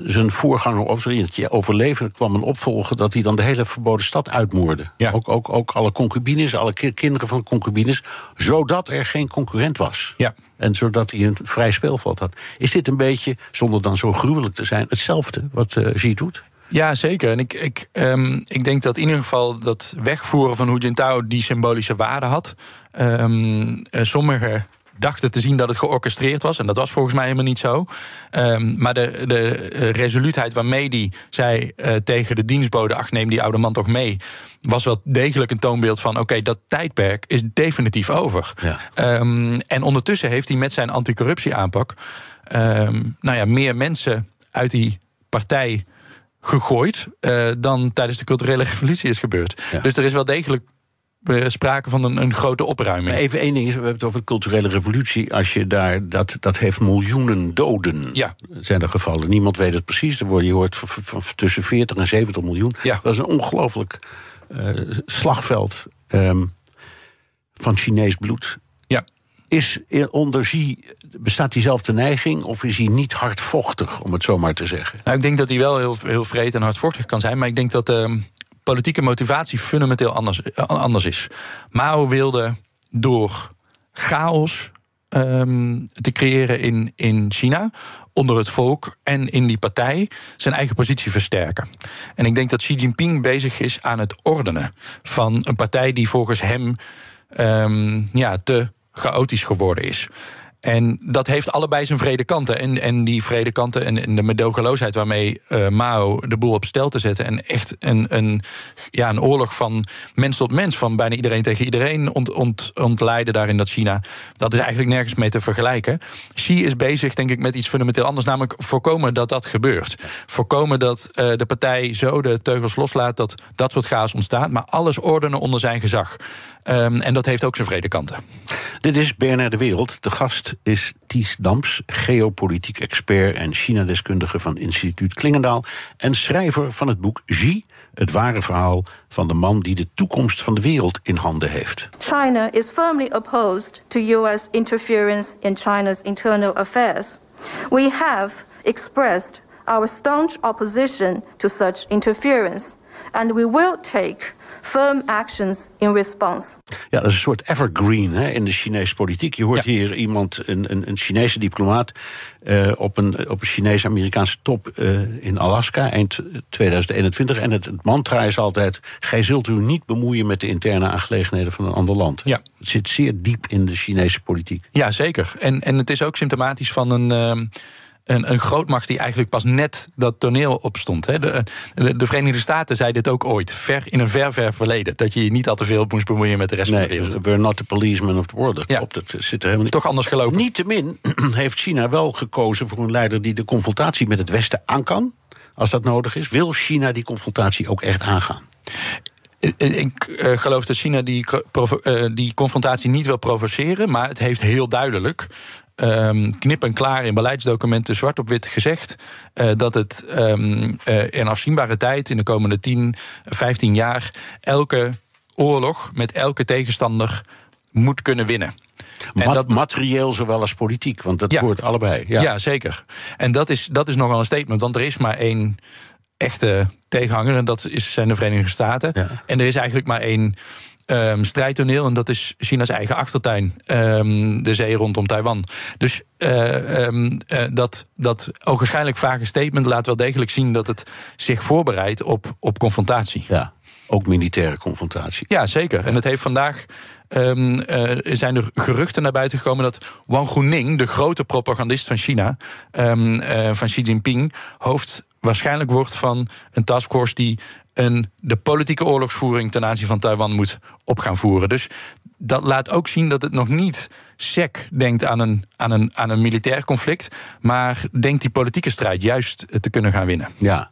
zijn voorganger of overleefde, kwam een opvolger, dat hij dan de hele verboden stad uitmoorde. Ja. Ook, ook, ook alle concubines, alle kinderen van concubines, zodat er geen concurrent was. Ja. En zodat hij een vrij speelveld had. Is dit een beetje, zonder dan zo gruwelijk te zijn, hetzelfde wat uh, Xi doet? Ja, zeker. En ik, ik, um, ik denk dat in ieder geval dat wegvoeren van Hu Jintao die symbolische waarde had. Um, sommige dachten te zien dat het georchestreerd was. En dat was volgens mij helemaal niet zo. Um, maar de, de resoluutheid waarmee die zei uh, tegen de dienstbode... ach, neem die oude man toch mee... was wel degelijk een toonbeeld van... oké, okay, dat tijdperk is definitief over. Ja. Um, en ondertussen heeft hij met zijn anticorruptieaanpak... Um, nou ja, meer mensen uit die partij gegooid... Uh, dan tijdens de culturele *laughs* revolutie is gebeurd. Ja. Dus er is wel degelijk sprake van een, een grote opruiming. Even één ding, we hebben het over de culturele revolutie. Als je daar, dat, dat heeft miljoenen doden, ja. zijn er gevallen. Niemand weet het precies. Er wordt, je hoort tussen 40 en 70 miljoen. Ja. Dat is een ongelooflijk uh, slagveld um, van Chinees bloed. Ja. Is onder Xi, bestaat diezelfde neiging of is hij niet hardvochtig, om het zo maar te zeggen? Nou, ik denk dat hij wel heel, heel vreed en hardvochtig kan zijn, maar ik denk dat. Uh, politieke motivatie fundamenteel anders, anders is. Mao wilde door chaos um, te creëren in, in China, onder het volk en in die partij, zijn eigen positie versterken. En ik denk dat Xi Jinping bezig is aan het ordenen van een partij die volgens hem um, ja, te chaotisch geworden is. En dat heeft allebei zijn vrede kanten. En, en die vrede kanten en, de medogeloosheid waarmee uh, Mao de boel op stel te zetten. En echt een, een, ja, een oorlog van mens tot mens, van bijna iedereen tegen iedereen ont, ont, ontleiden daar in dat China. Dat is eigenlijk nergens mee te vergelijken. Xi is bezig, denk ik, met iets fundamenteel anders. Namelijk voorkomen dat dat gebeurt. Voorkomen dat uh, de partij zo de teugels loslaat dat dat soort chaos ontstaat. Maar alles ordenen onder zijn gezag. Um, en dat heeft ook zijn vrede kanten. Dit is BNR De Wereld. De gast is Ties Damps, geopolitiek expert en China-deskundige van instituut Klingendaal. En schrijver van het boek Xi, het ware verhaal van de man die de toekomst van de wereld in handen heeft. China is firmly opposed to US interference in China's internal affairs. We have expressed our staunch opposition to such interference and we will take firm actions in response. Ja, dat is een soort evergreen hè, in de Chinese politiek. Je hoort ja. hier iemand, een, een, een Chinese diplomaat, uh, op een, op een Chinese-Amerikaanse top uh, in Alaska eind 2021. En het, het, mantra is altijd: gij zult u niet bemoeien met de interne aangelegenheden van een ander land. Ja. Het zit zeer diep in de Chinese politiek. Ja, zeker. En, en het is ook symptomatisch van een. Uh, een, een grootmacht die eigenlijk pas net dat toneel opstond. Hè. De, de, de, Verenigde Staten zei dit ook ooit, ver, in een ver, ver verleden. Dat je je niet al te veel moest bemoeien met de rest nee, van de wereld. We're not the policeman of the world. Dat ja. klopt, dat zit er helemaal niet. Toch anders gelopen. Niettemin *clears throat* heeft China wel gekozen voor een leider die de confrontatie met het Westen aan kan. als dat nodig is? Wil China die confrontatie ook echt aangaan? Ik uh, geloof dat China die, uh, die confrontatie niet wil provoceren, maar het heeft heel duidelijk. Um, knip en klaar in beleidsdocumenten zwart op wit gezegd uh, dat het um, in afzienbare tijd, in de komende 10, 15 jaar, elke oorlog met elke tegenstander moet kunnen winnen. En dat materieel zowel als politiek, want dat ja, hoort allebei. Ja. ja, zeker. En dat is, dat is nog wel een statement, want er is maar één echte tegenhanger, en dat is, zijn de Verenigde Staten. Ja. En er is eigenlijk maar één. Um, strijdtoneel. En dat is China's eigen achtertuin. Um, de zee rondom Taiwan. Dus uh, um, uh, dat, dat ogenschijnlijk vage statement laat wel degelijk zien dat het zich voorbereidt op, op confrontatie. Ja, ook militaire confrontatie. Ja, zeker. En het heeft vandaag um, uh, zijn er geruchten naar buiten gekomen dat Wang Guning, de grote propagandist van China, um, uh, van Xi Jinping, hoofd waarschijnlijk wordt van een taskforce die een, de politieke oorlogsvoering ten aanzien van Taiwan moet op gaan voeren. Dus dat laat ook zien dat het nog niet sec denkt aan een, aan, een, aan een militair conflict, maar denkt die politieke strijd juist te kunnen gaan winnen. Ja,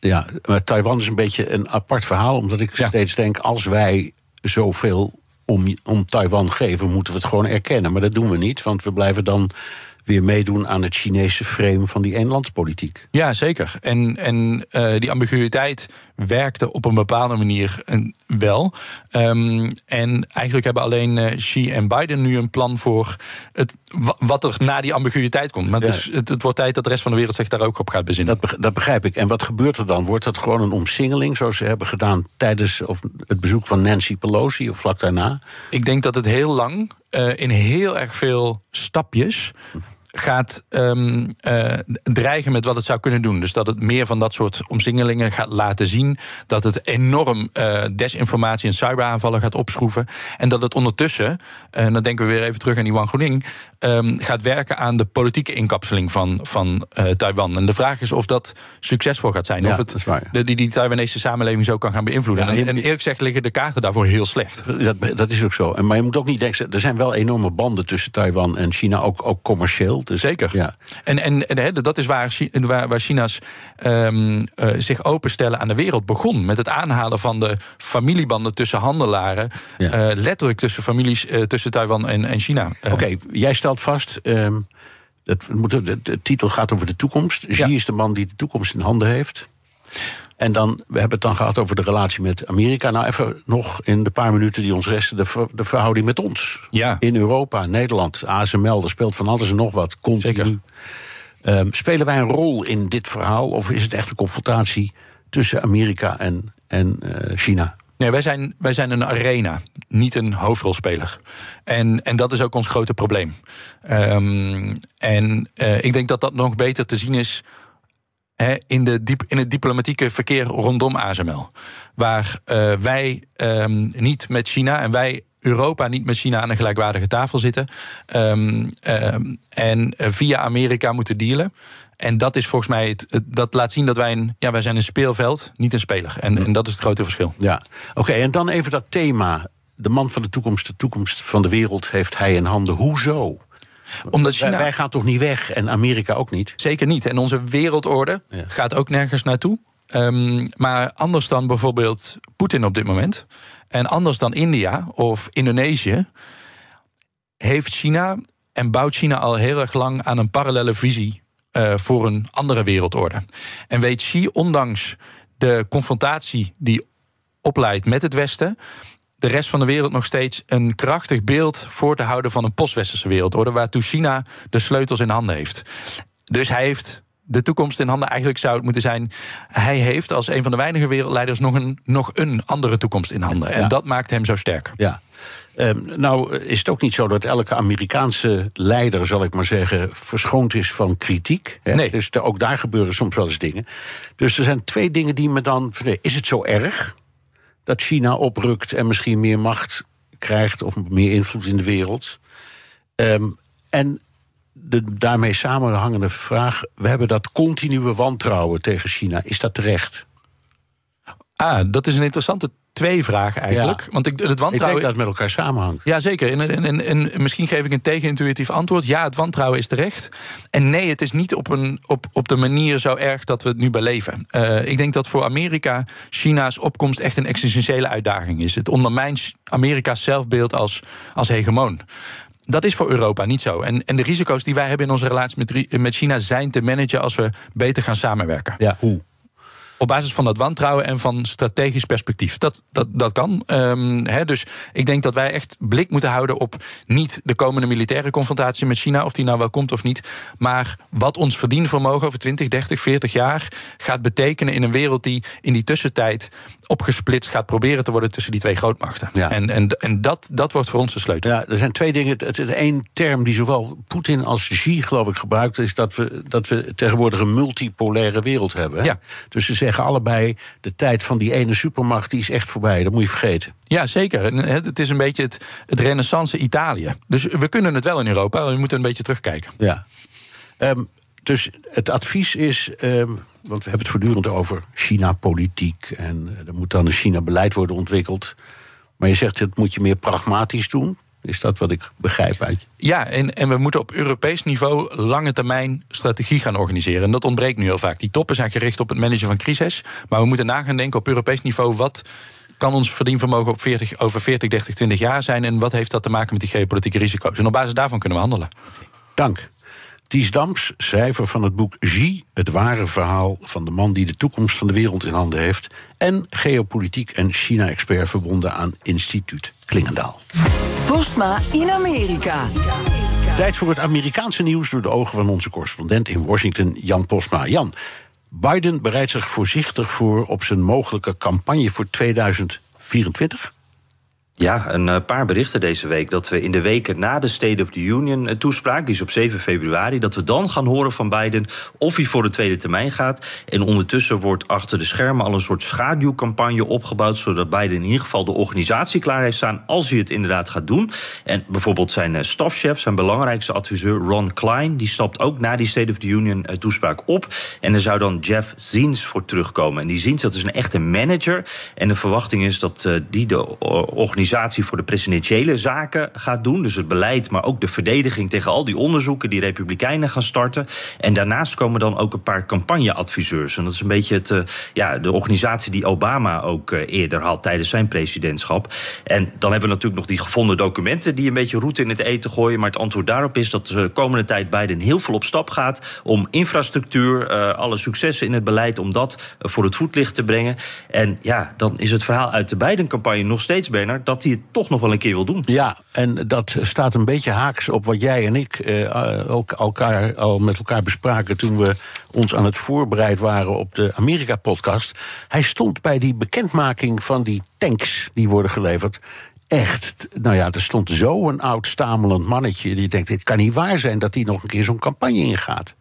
ja maar Taiwan is een beetje een apart verhaal, omdat ik ja. steeds denk: als wij zoveel om, om Taiwan geven, moeten we het gewoon erkennen. Maar dat doen we niet, want we blijven dan weer meedoen aan het Chinese frame van die eenlandspolitiek. Ja, zeker. En, en uh, die ambiguïteit werkte op een bepaalde manier wel. Um, en eigenlijk hebben alleen uh, Xi en Biden nu een plan voor het, wat er na die ambiguïteit komt. Maar het, is, het, het, wordt tijd dat de rest van de wereld zich daar ook op gaat bezinnen. Dat, dat begrijp ik. En wat gebeurt er dan? Wordt dat gewoon een omsingeling, zoals ze hebben gedaan tijdens of het bezoek van Nancy Pelosi of vlak daarna? Ik denk dat het heel lang uh, in heel erg veel stapjes gaat um, uh, dreigen met wat het zou kunnen doen. Dus dat het meer van dat soort omzingelingen gaat laten zien. Dat het enorm uh, desinformatie en cyberaanvallen gaat opschroeven. En dat het ondertussen, en uh, dan denken we weer even terug aan die Wang Guning, um, gaat werken aan de politieke inkapseling van, van Taiwan. En de vraag is of dat succesvol gaat zijn. Ja, of het de, die, die Taiwanese samenleving zo kan gaan beïnvloeden. Ja, en, en, eerlijk gezegd liggen de kaarten daarvoor heel slecht. Dat, dat is ook zo. En, maar je moet ook niet denken, er zijn wel enorme banden tussen Taiwan en China, ook, ook commercieel. Dus Zeker. Ja. En, en, en dat is waar, waar, waar China's um, uh, zich openstellen aan de wereld begon. Met het aanhalen van de familiebanden tussen handelaren. Ja. Uh, letterlijk tussen families uh, tussen Taiwan en, en China. Oké, okay, jij stelt vast. Um, het, de, de, titel gaat over de toekomst. Xi ja. is de man die de toekomst in handen heeft. En dan, we hebben het dan gehad over de relatie met Amerika. Nou, even nog in de paar minuten die ons resten, de, ver, de verhouding met ons. Ja. In Europa, Nederland, ASML, er speelt van alles en nog wat. Continu. Um, spelen wij een rol in dit verhaal? Of is het echt een confrontatie tussen Amerika en, en uh, China? Nee, wij zijn, wij zijn een arena, niet een hoofdrolspeler. En, en dat is ook ons grote probleem. Um, en uh, ik denk dat dat nog beter te zien is in, de diep, in het diplomatieke verkeer rondom ASML. Waar uh, wij um, niet met China en wij Europa niet met China aan een gelijkwaardige tafel zitten. Um, um, en via Amerika moeten dealen. En dat is volgens mij het, het, dat laat zien dat wij een, ja, wij zijn een speelveld, niet een speler. En, en dat is het grote verschil. Ja, oké. en dan even dat thema. De man van de toekomst, de toekomst van de wereld heeft hij in handen. Hoezo? Omdat China... wij, wij, gaan toch niet weg en Amerika ook niet? Zeker niet. En onze wereldorde ja. gaat ook nergens naartoe. Um, maar anders dan bijvoorbeeld Poetin op dit moment. En anders dan India of Indonesië. Heeft China en bouwt China al heel erg lang aan een parallele visie uh, voor een andere wereldorde. En weet Xi, ondanks de confrontatie die opleidt met het Westen de rest van de wereld nog steeds een krachtig beeld voor te houden van een postwesterse wereldorde, waartoe China de sleutels in handen heeft. Dus hij heeft de toekomst in handen. Eigenlijk zou het moeten zijn. Hij heeft als een van de weinige wereldleiders nog een, nog een andere toekomst in handen. En ja. dat maakt hem zo sterk. Ja. Um, nou is het ook niet zo dat elke Amerikaanse leider, zal ik maar zeggen, verschoond is van kritiek. Hè? Nee. Dus ook daar gebeuren soms wel eens dingen. Dus er zijn twee dingen die me dan. Is het zo erg? Dat China oprukt en misschien meer macht krijgt of meer invloed in de wereld. Um, en de daarmee samenhangende vraag: we hebben dat continue wantrouwen tegen China. Is dat terecht? Ah, dat is een interessante twee vragen eigenlijk. Ja. Want ik, het Ik wantrouwen. denk dat het met elkaar samenhangt. Ja, zeker. En, en, en, en misschien geef ik een tegenintuïtief antwoord. Ja, het wantrouwen is terecht. En nee, het is niet op, een, op, op de manier zo erg dat we het nu beleven. Eh, ik denk dat voor Amerika China's opkomst echt een existentiële uitdaging is. Het ondermijnt Amerika's zelfbeeld als, als hegemoon. Dat is voor Europa niet zo. En, en de risico's die wij hebben in onze relatie met, met China zijn te managen als we beter gaan samenwerken. Ja, hoe? Op basis van dat wantrouwen en van strategisch perspectief. Dat, dat, dat kan. Ehm, hè, dus ik denk dat wij echt blik moeten houden op niet de komende militaire confrontatie met China, of die nou wel komt of niet. Maar wat ons verdienvermogen over 20, 30, 40 jaar gaat betekenen in een wereld die in die tussentijd opgesplitst gaat proberen te worden tussen die twee grootmachten. Ja. En, en, en dat, dat wordt voor ons de sleutel. Ja, er zijn twee dingen. Het één term die zowel Poetin als Xi, geloof ik, gebruikt... is dat we, dat we tegenwoordig een multipolaire wereld hebben. hè? Ja. Dus ze zeggen allebei, de tijd van die ene supermacht... die is echt voorbij, dat moet je vergeten. Ja, zeker. Het is een beetje het, het renaissance Italië. Dus we kunnen het wel in Europa, we moeten een beetje terugkijken. Ja. Ehm, dus het advies is, ehm, want we hebben het voortdurend over China-politiek... en eh, er moet dan een China-beleid worden ontwikkeld. Maar je zegt, het moet je meer pragmatisch doen. Is dat wat ik begrijp uit je? Ja, en, en we moeten op Europees niveau lange termijn strategie gaan organiseren. En dat ontbreekt nu heel vaak. Die toppen zijn gericht op het managen van crisis. Maar we moeten na gaan denken op Europees niveau... wat kan ons verdienvermogen op 40, over 40, 30, 20 jaar zijn... en wat heeft dat te maken met die geopolitieke risico's? En op basis daarvan kunnen we handelen. Dank. Ties Dams, schrijver van het boek Xi, het ware verhaal van de man die de toekomst van de wereld in handen heeft. En geopolitiek en China-expert verbonden aan Instituut Klingendaal. Postma in Amerika. Tijd voor het Amerikaanse nieuws door de ogen van onze correspondent in Washington, Jan Posma. Jan, Biden bereidt zich voorzichtig voor op zijn mogelijke campagne voor 2024. Ja, een eh, paar berichten deze week. Dat we in de weken na de State of the Union eh, toespraak, die is op 7 februari, dat we dan gaan horen van Biden of hij voor de tweede termijn gaat. En ondertussen wordt achter de schermen al een soort schaduwcampagne opgebouwd, zodat Biden in ieder geval de organisatie klaar heeft staan als hij het inderdaad gaat doen. En bijvoorbeeld zijn eh, stafchef, zijn belangrijkste adviseur Ron Klein, die stapt ook na die State of the Union toespraak op. En er zou dan Jeff Ziens voor terugkomen. En die Ziens, dat is een echte manager. En de verwachting is dat die de eh, organisatie voor de presidentiële zaken gaat doen. Dus het beleid, maar ook de verdediging tegen al die onderzoeken die Republikeinen gaan starten. En daarnaast komen dan ook een paar campagneadviseurs. En dat is een beetje het, eh, ja, de organisatie die Obama ook eh, eerder had tijdens zijn presidentschap. En dan hebben we natuurlijk nog die gevonden documenten die een beetje route in het eten gooien. Maar het antwoord daarop is dat de komende tijd Biden heel veel op stap gaat om infrastructuur, eh, alle successen in het beleid, om dat eh, voor het voetlicht te brengen. En ja, dan is het verhaal uit de Biden-campagne nog steeds, Bernard, dat hij het toch nog wel een keer wil doen. Ja, en dat staat een beetje haaks op wat jij en ik eh, ook elkaar, al met elkaar bespraken toen we ons aan het voorbereid waren op de Amerika-podcast. Hij stond bij die bekendmaking van die tanks die worden geleverd. Echt, nou ja, er stond zo een oud stamelend mannetje. Die denkt: dit kan niet waar zijn dat hij nog een keer zo'n campagne ingaat.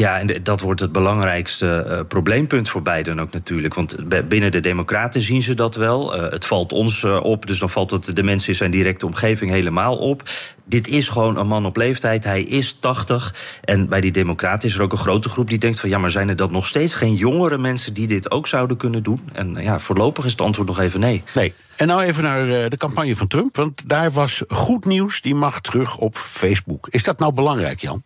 Ja, en dat wordt het belangrijkste eh, probleempunt voor Biden ook natuurlijk. Want binnen de Democraten zien ze dat wel. Eh, het valt ons eh, op, dus dan valt het de mensen in zijn directe omgeving helemaal op. Dit is gewoon een man op leeftijd. Hij is 80. En bij die Democraten is er ook een grote groep die denkt van ja, maar zijn er dan nog steeds geen jongere mensen die dit ook zouden kunnen doen? En ja, voorlopig is het antwoord nog even nee. Nee. En nou even naar de campagne van Trump. Want daar was goed nieuws, die mag terug op Facebook. Is dat nou belangrijk, Jan?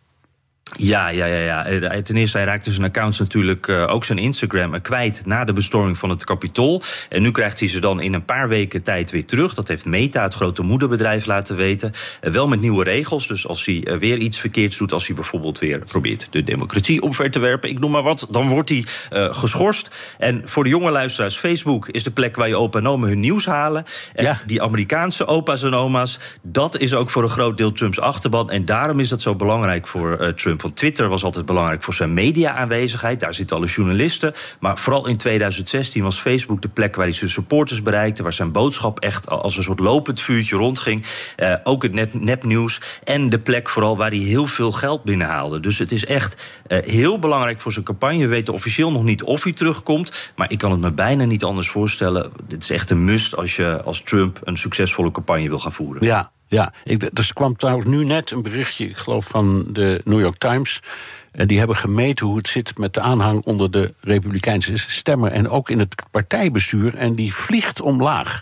Ja, ja, ja, ja. Eh, Ten eerste, hij raakte zijn accounts natuurlijk eh, ook zijn Instagram eh, kwijt na de bestorming van het Capitool. En nu krijgt hij ze dan in een paar weken tijd weer terug. Dat heeft Meta, het grote moederbedrijf, laten weten. Wel met nieuwe regels. Dus als hij weer iets verkeerds doet, als hij bijvoorbeeld weer probeert de democratie omver te werpen, ik noem maar wat, dan wordt hij geschorst. En voor de jonge luisteraars, Facebook is de plek waar je opa en oma hun nieuws halen. En die Amerikaanse opa's en oma's, dat is ook voor een groot deel Trumps achterban. En daarom is dat zo belangrijk voor eh, Want Twitter was altijd belangrijk voor zijn media-aanwezigheid. Daar zitten alle journalisten. Maar vooral in 2016 was Facebook de plek waar hij zijn supporters bereikte. Waar zijn boodschap echt als een soort lopend vuurtje rondging. Eh, ook het net, nepnieuws. En de plek vooral waar hij heel veel geld binnenhaalde. Dus het is echt eh, heel belangrijk voor zijn campagne. We weten officieel nog niet of hij terugkomt. Maar ik kan het me bijna niet anders voorstellen. Dit is echt een must als je als Trump een succesvolle campagne wil gaan voeren. Ja, Ja, ik, er kwam trouwens nu net een berichtje, ik geloof van de New York Times. En die hebben gemeten hoe het zit met de aanhang onder de Republikeinse stemmer. En ook in het partijbestuur. En die vliegt omlaag.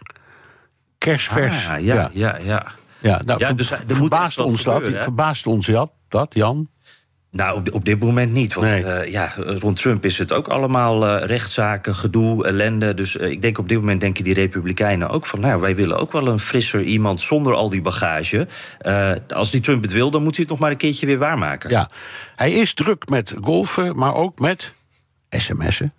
Kersvers. Ah, ja, ja, ja. ja. nou, Ja, dus er verbaast, ons dat, verbaast ons dat, Jan? Nou, op, op dit moment niet. Want eh, ja, rond Trump is het ook allemaal eh, rechtszaken, gedoe, ellende. Dus eh, ik denk op dit moment denken die Republikeinen ook van... nou, wij willen ook wel een frisser iemand zonder al die bagage. Als die Trump het wil, dan moet hij het nog maar een keertje weer waarmaken. Ja, hij is druk met golfen, maar ook met sms'en.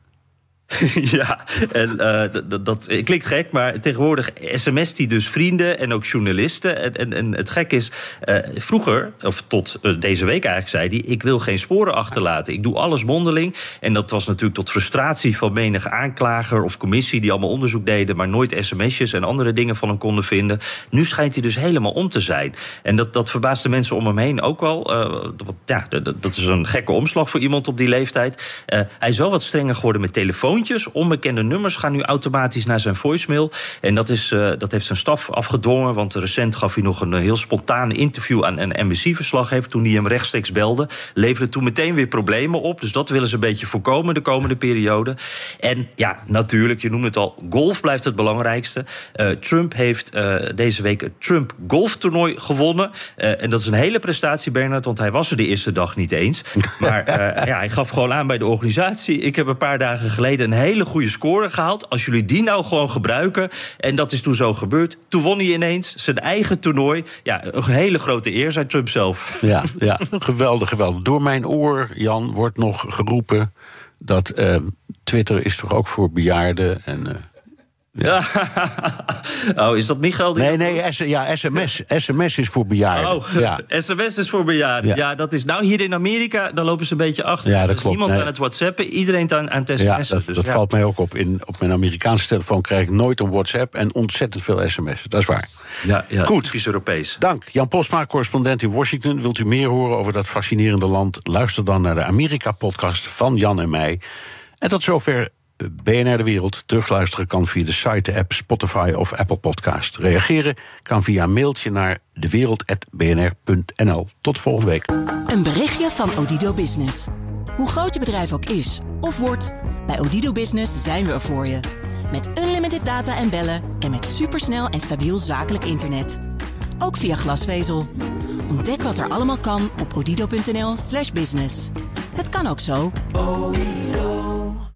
*laughs* ja, en eh, dat eh, klinkt gek, maar tegenwoordig sms die dus vrienden en ook journalisten. En, en, het gek is, eh, vroeger, of tot deze week eigenlijk, zei hij... ik wil geen sporen achterlaten, ik doe alles mondeling. En dat was natuurlijk tot frustratie van menig aanklager of commissie... die allemaal onderzoek deden, maar nooit sms'jes en andere dingen van hem konden vinden. Nu schijnt hij dus helemaal om te zijn. En dat, dat verbaast de mensen om hem heen ook wel. want ja, dat is een gekke omslag voor iemand op die leeftijd. Hij is wel wat strenger geworden met telefoontjes. Onbekende nummers gaan nu automatisch naar zijn voicemail. En dat, is, eh, dat heeft zijn staf afgedwongen. Want recent gaf hij nog een eh, heel spontaan interview aan een NBC-verslaggever. Toen hij hem rechtstreeks belde. Leverde toen meteen weer problemen op. Dus dat willen ze een beetje voorkomen de komende periode. En ja, natuurlijk, je noemt het al. Golf blijft het belangrijkste. Eh, Trump heeft deze week het Trump Golftoernooi gewonnen. Eh, en dat is een hele prestatie, Bernard. Want hij was er de eerste dag niet eens. Maar *laughs* ja, hij gaf gewoon aan bij de organisatie. Ik heb een paar dagen geleden een hele goede score gehaald. Als jullie die nou gewoon gebruiken. En dat is toen zo gebeurd. Toen won hij ineens zijn eigen toernooi. Ja, een hele grote eer, zei Trump zelf. Ja, ja, geweldig, geweldig. Door mijn oor, Jan, wordt nog geroepen dat eh, Twitter is toch ook voor bejaarden en. eh, Ja. *laughs* oh, is dat Michael? Die nee, nee, S- ja, sms. sms is voor bejaarden. Oh, Ja. *laughs* sms is voor bejaarden. Ja. Ja. dat is. Nou, hier in Amerika, daar lopen ze een beetje achter. Ja, dat klopt. niemand Nee. aan het WhatsAppen, iedereen aan, aan het Ja, sms'en. dat, Dus dat ja. valt mij ook op. In, op mijn Amerikaanse telefoon krijg ik nooit een WhatsApp en ontzettend veel sms'en. Dat is waar. Ja, ja, Goed. typisch Europees. Dank. Jan Postma, correspondent in Washington. Wilt u meer horen over dat fascinerende land? Luister dan naar de Amerika-podcast van Jan en mij. En tot zover BNR De Wereld. Terugluisteren kan via de site, de app, Spotify of Apple Podcast. Reageren kan via mailtje naar dewereld.bnr.nl. Tot volgende week. Een berichtje van Odido Business. Hoe groot je bedrijf ook is of wordt, bij Odido Business zijn we er voor je. Met unlimited data en bellen en met supersnel en stabiel zakelijk internet. Ook via glasvezel. Ontdek wat er allemaal kan op odido.nl/slash business. Het kan ook zo.